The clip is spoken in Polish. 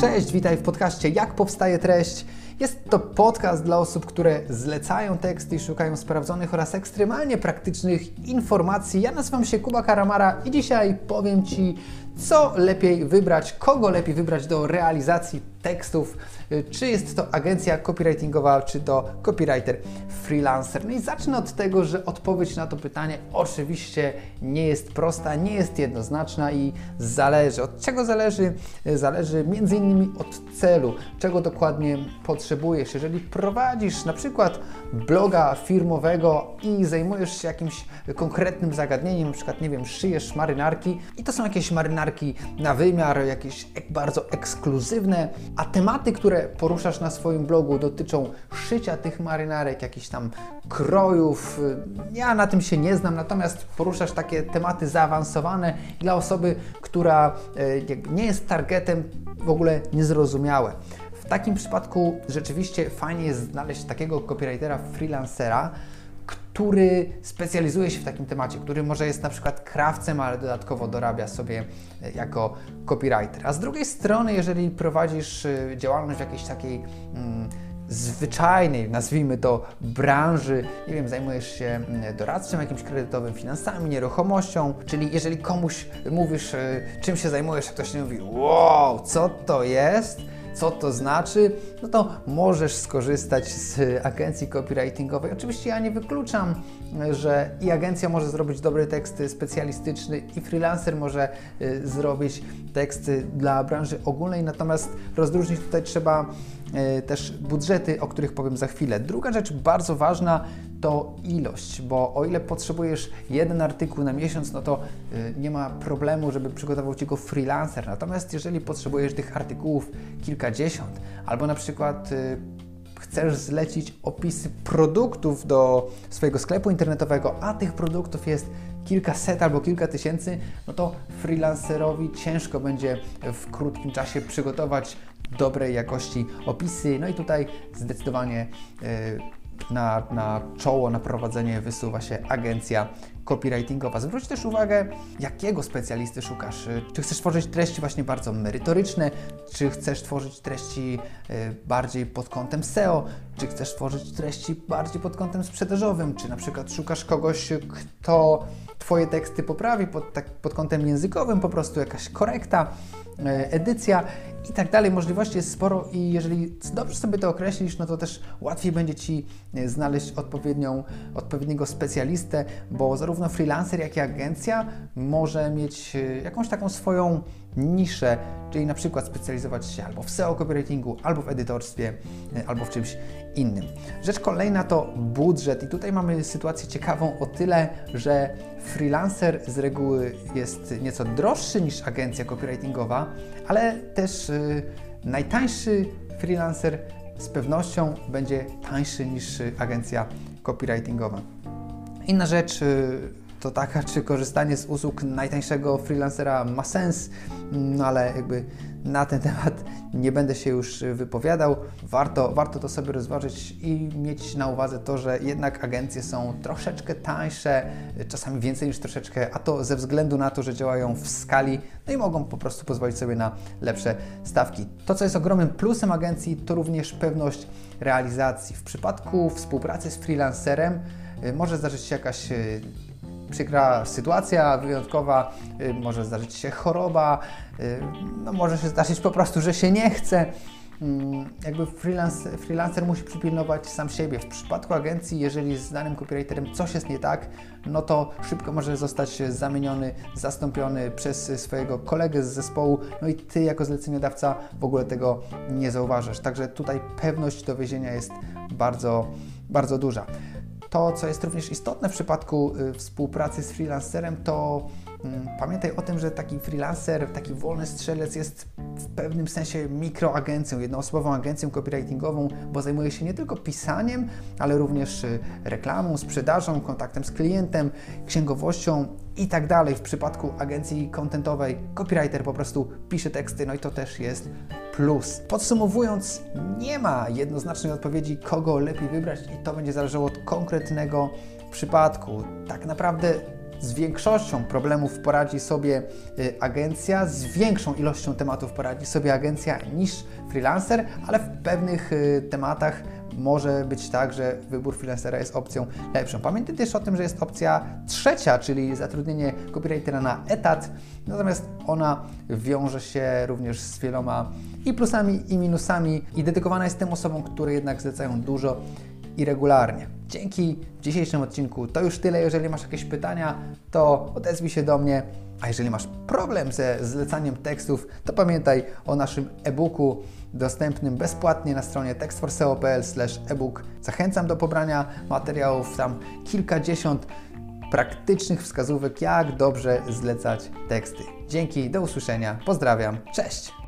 Cześć, witaj w podcaście Jak powstaje treść. Jest to podcast dla osób, które zlecają teksty i szukają sprawdzonych oraz ekstremalnie praktycznych informacji. Ja nazywam się Kuba Karamara i dzisiaj powiem Ci, co lepiej wybrać, kogo lepiej wybrać do realizacji tekstów, czy jest to agencja copywritingowa, czy to copywriter freelancer. No i zacznę od tego, że odpowiedź na to pytanie oczywiście nie jest prosta, nie jest jednoznaczna i zależy. Od czego zależy? Zależy między innymi od celu, czego dokładnie potrzebujesz. Jeżeli prowadzisz na przykład bloga firmowego i zajmujesz się jakimś konkretnym zagadnieniem, na przykład, nie wiem, szyjesz marynarki i to są jakieś marynarki na wymiar, jakieś bardzo ekskluzywne, a tematy, które poruszasz na swoim blogu dotyczą szycia tych marynarek, jakichś tam krojów. Ja na tym się nie znam, natomiast poruszasz takie tematy zaawansowane dla osoby, która e, nie jest targetem, w ogóle niezrozumiałe. W takim przypadku rzeczywiście fajnie jest znaleźć takiego copywritera, freelancera, który specjalizuje się w takim temacie, który może jest na przykład krawcem, ale dodatkowo dorabia sobie e, jako copywriter. A z drugiej strony, jeżeli prowadzisz e, działalność w jakiejś takiej mm, zwyczajnej, nazwijmy to, branży, nie wiem, zajmujesz się mm, doradztwem jakimś kredytowym, finansami, nieruchomością, czyli jeżeli komuś mówisz, e, czym się zajmujesz, a ktoś nie mówi, wow, co to jest? Co to znaczy, no to możesz skorzystać z agencji copywritingowej. Oczywiście ja nie wykluczam, że i agencja może zrobić dobre teksty specjalistyczne i freelancer może y, zrobić teksty dla branży ogólnej, natomiast rozróżnić tutaj trzeba y, też budżety, o których powiem za chwilę. Druga rzecz bardzo ważna to ilość, bo o ile potrzebujesz jeden artykuł na miesiąc, no to y, nie ma problemu, żeby przygotował Ci go freelancer. Natomiast jeżeli potrzebujesz tych artykułów kilkadziesiąt, albo na przykład y, chcesz zlecić opisy produktów do swojego sklepu internetowego, a tych produktów jest kilkaset albo kilka tysięcy, no to freelancerowi ciężko będzie w krótkim czasie przygotować dobrej jakości opisy. No i tutaj zdecydowanie y, na, na czoło, na prowadzenie wysuwa się agencja copywritingowa. Zwróć też uwagę, jakiego specjalisty szukasz. Czy chcesz tworzyć treści właśnie bardzo merytoryczne, czy chcesz tworzyć treści e, bardziej pod kątem SEO, czy chcesz tworzyć treści bardziej pod kątem sprzedażowym, czy na przykład szukasz kogoś, kto Twoje teksty poprawi pod, tak, pod kątem językowym, po prostu jakaś korekta, e, edycja i tak dalej. Możliwości jest sporo i jeżeli dobrze sobie to określisz, no to też łatwiej będzie Ci e, znaleźć odpowiednią, odpowiedniego specjalistę, bo zarówno freelancer, jak i agencja może mieć e, jakąś taką swoją niszę, czyli na przykład specjalizować się albo w SEO copywritingu, albo w edytorstwie, e, albo w czymś innym. Rzecz kolejna to budżet i tutaj mamy sytuację ciekawą o tyle, że freelancer z reguły jest nieco droższy niż agencja copywritingowa, ale też yy, najtańszy freelancer z pewnością będzie tańszy niż agencja copywritingowa. Inna rzecz, y, to taka, czy korzystanie z usług najtańszego freelancera ma sens, no ale jakby na ten temat nie będę się już wypowiadał. Warto, warto to sobie rozważyć i mieć na uwadze to, że jednak agencje są troszeczkę tańsze, czasami więcej niż troszeczkę, a to ze względu na to, że działają w skali, no i mogą po prostu pozwolić sobie na lepsze stawki. To, co jest ogromnym plusem agencji, to również pewność realizacji. W przypadku współpracy z freelancerem może zdarzyć się jakaś y, przykra sytuacja wyjątkowa, y, może zdarzyć się choroba, y, no może się zdarzyć po prostu, że się nie chce. Mm, jakby freelance, freelancer musi przypilnować sam siebie. W przypadku agencji, jeżeli z danym copywriterem coś jest nie tak, no to szybko może zostać zamieniony, zastąpiony przez swojego kolegę z zespołu, no i Ty jako zleceniodawca w ogóle tego nie zauważasz. Także tutaj pewność dowiezienia jest bardzo, bardzo duża. To, co jest również istotne w przypadku y, współpracy z freelancerem, to mm, pamiętaj o tym, że taki freelancer, taki wolny strzelec jest w pewnym sensie mikroagencją, jednoosobową agencją copywritingową, bo zajmuje się nie tylko pisaniem, ale również y, reklamą, sprzedażą, kontaktem z klientem, księgowością i tak dalej. W przypadku agencji kontentowej copywriter po prostu pisze teksty, no i to też jest plus. Podsumowując, nie ma jednoznacznej odpowiedzi, kogo lepiej wybrać i to będzie zależało od konkretnego przypadku. Tak naprawdę z większością problemów poradzi sobie y, agencja, z większą ilością tematów poradzi sobie agencja niż freelancer, ale w pewnych y, tematach może być tak, że wybór freelancera jest opcją lepszą. Pamiętaj też o tym, że jest opcja trzecia, czyli zatrudnienie copywritera na etat, natomiast ona wiąże się również z wieloma i plusami, i minusami i dedykowana jest tym osobom, które jednak zlecają dużo i regularnie. Dzięki w dzisiejszym odcinku to już tyle. Jeżeli masz jakieś pytania, to odezwij się do mnie. A jeżeli masz problem ze zlecaniem tekstów, to pamiętaj o naszym e-booku dostępnym bezpłatnie na stronie textforseo.pl e-book. Zachęcam do pobrania materiałów, tam kilkadziesiąt praktycznych wskazówek, jak dobrze zlecać teksty. Dzięki, do usłyszenia, pozdrawiam, cześć!